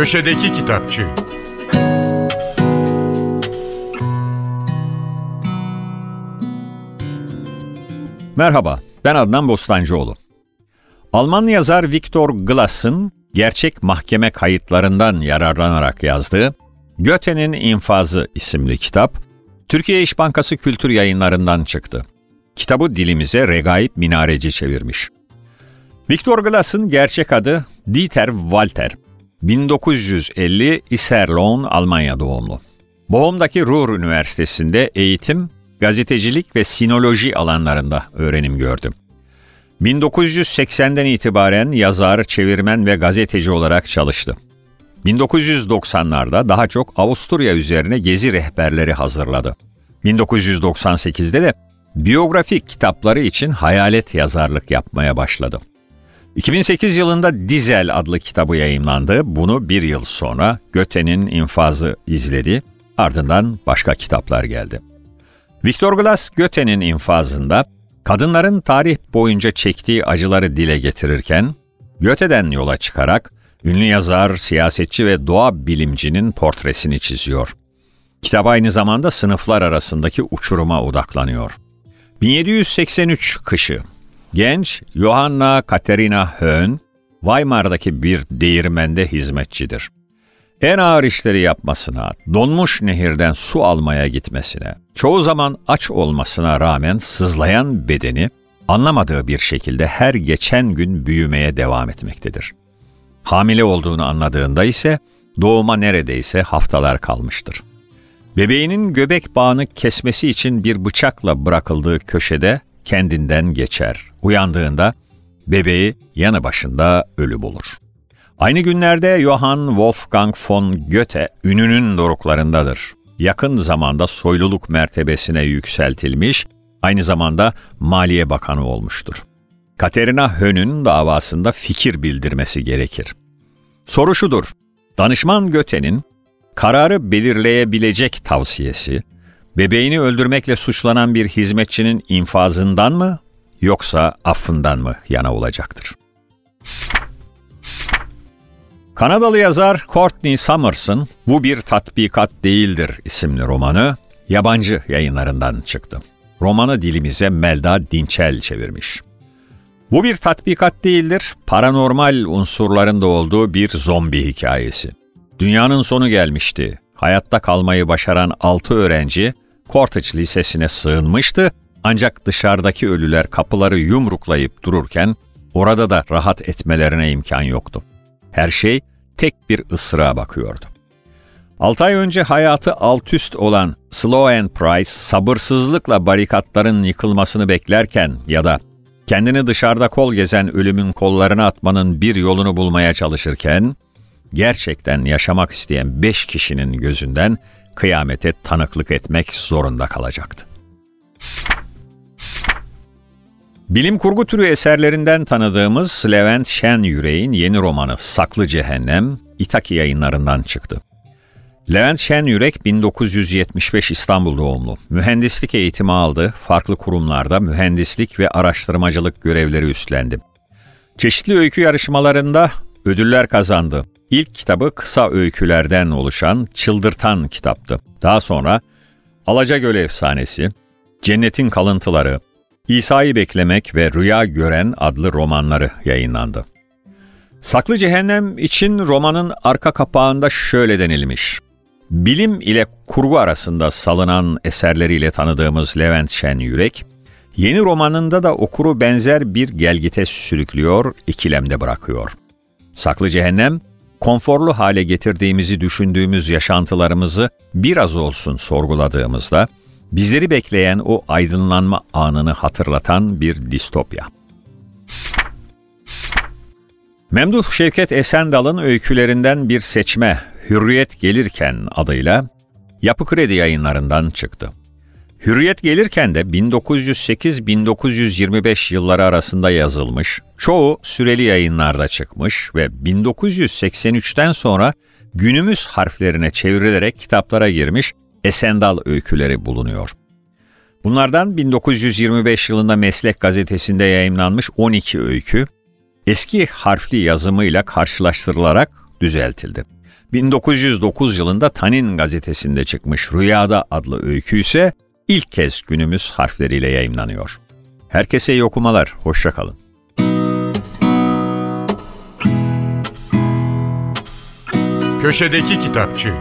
Köşedeki Kitapçı Merhaba, ben Adnan Bostancıoğlu. Alman yazar Viktor Glass'ın gerçek mahkeme kayıtlarından yararlanarak yazdığı Göte'nin İnfazı isimli kitap, Türkiye İş Bankası Kültür Yayınlarından çıktı. Kitabı dilimize Regaip Minareci çevirmiş. Viktor Glass'ın gerçek adı Dieter Walter. 1950 Iserlohn, Almanya doğumlu. Boğum'daki Ruhr Üniversitesi'nde eğitim, gazetecilik ve sinoloji alanlarında öğrenim gördüm. 1980'den itibaren yazar, çevirmen ve gazeteci olarak çalıştı. 1990'larda daha çok Avusturya üzerine gezi rehberleri hazırladı. 1998'de de biyografik kitapları için hayalet yazarlık yapmaya başladı. 2008 yılında Dizel adlı kitabı yayımlandı. Bunu bir yıl sonra Göte'nin infazı izledi. Ardından başka kitaplar geldi. Victor Glass Göte'nin infazında kadınların tarih boyunca çektiği acıları dile getirirken, Göte'den yola çıkarak ünlü yazar, siyasetçi ve doğa bilimcinin portresini çiziyor. Kitap aynı zamanda sınıflar arasındaki uçuruma odaklanıyor. 1783 kışı Genç Johanna Katerina Höhn, Weimar'daki bir değirmende hizmetçidir. En ağır işleri yapmasına, donmuş nehirden su almaya gitmesine, çoğu zaman aç olmasına rağmen sızlayan bedeni anlamadığı bir şekilde her geçen gün büyümeye devam etmektedir. Hamile olduğunu anladığında ise doğuma neredeyse haftalar kalmıştır. Bebeğinin göbek bağını kesmesi için bir bıçakla bırakıldığı köşede kendinden geçer. Uyandığında bebeği yanı başında ölü bulur. Aynı günlerde Johann Wolfgang von Goethe ününün doruklarındadır. Yakın zamanda soyluluk mertebesine yükseltilmiş, aynı zamanda Maliye Bakanı olmuştur. Katerina Höhn'ün davasında fikir bildirmesi gerekir. Soru şudur, danışman Göte'nin kararı belirleyebilecek tavsiyesi, bebeğini öldürmekle suçlanan bir hizmetçinin infazından mı yoksa affından mı yana olacaktır? Kanadalı yazar Courtney Summers'ın Bu Bir Tatbikat Değildir isimli romanı yabancı yayınlarından çıktı. Romanı dilimize Melda Dinçel çevirmiş. Bu bir tatbikat değildir, paranormal unsurların da olduğu bir zombi hikayesi. Dünyanın sonu gelmişti. Hayatta kalmayı başaran 6 öğrenci Cortage Lisesi'ne sığınmıştı ancak dışarıdaki ölüler kapıları yumruklayıp dururken orada da rahat etmelerine imkan yoktu. Her şey tek bir ısıra bakıyordu. 6 ay önce hayatı alt üst olan Slow and Price sabırsızlıkla barikatların yıkılmasını beklerken ya da kendini dışarıda kol gezen ölümün kollarına atmanın bir yolunu bulmaya çalışırken, gerçekten yaşamak isteyen beş kişinin gözünden kıyamete tanıklık etmek zorunda kalacaktı. Bilim kurgu türü eserlerinden tanıdığımız Levent Şen Yüreğin yeni romanı Saklı Cehennem, İtaki yayınlarından çıktı. Levent Şen Yürek 1975 İstanbul doğumlu. Mühendislik eğitimi aldı, farklı kurumlarda mühendislik ve araştırmacılık görevleri üstlendi. Çeşitli öykü yarışmalarında ödüller kazandı. İlk kitabı kısa öykülerden oluşan Çıldırtan kitaptı. Daha sonra Alacagöl Efsanesi, Cennetin Kalıntıları, İsa'yı Beklemek ve Rüya Gören adlı romanları yayınlandı. Saklı Cehennem için romanın arka kapağında şöyle denilmiş. Bilim ile kurgu arasında salınan eserleriyle tanıdığımız Levent Şen Yürek, yeni romanında da okuru benzer bir gelgite sürüklüyor, ikilemde bırakıyor. Saklı Cehennem, konforlu hale getirdiğimizi düşündüğümüz yaşantılarımızı biraz olsun sorguladığımızda, bizleri bekleyen o aydınlanma anını hatırlatan bir distopya. Memduh Şevket Esendal'ın öykülerinden bir seçme Hürriyet Gelirken adıyla Yapı Kredi yayınlarından çıktı. Hürriyet gelirken de 1908-1925 yılları arasında yazılmış, çoğu süreli yayınlarda çıkmış ve 1983'ten sonra günümüz harflerine çevrilerek kitaplara girmiş Esendal öyküleri bulunuyor. Bunlardan 1925 yılında Meslek gazetesinde yayımlanmış 12 öykü, eski harfli yazımıyla karşılaştırılarak düzeltildi. 1909 yılında Tanin gazetesinde çıkmış Rüyada adlı öykü ise ilk kez günümüz harfleriyle yayımlanıyor. Herkese iyi okumalar, hoşçakalın. Köşedeki Kitapçı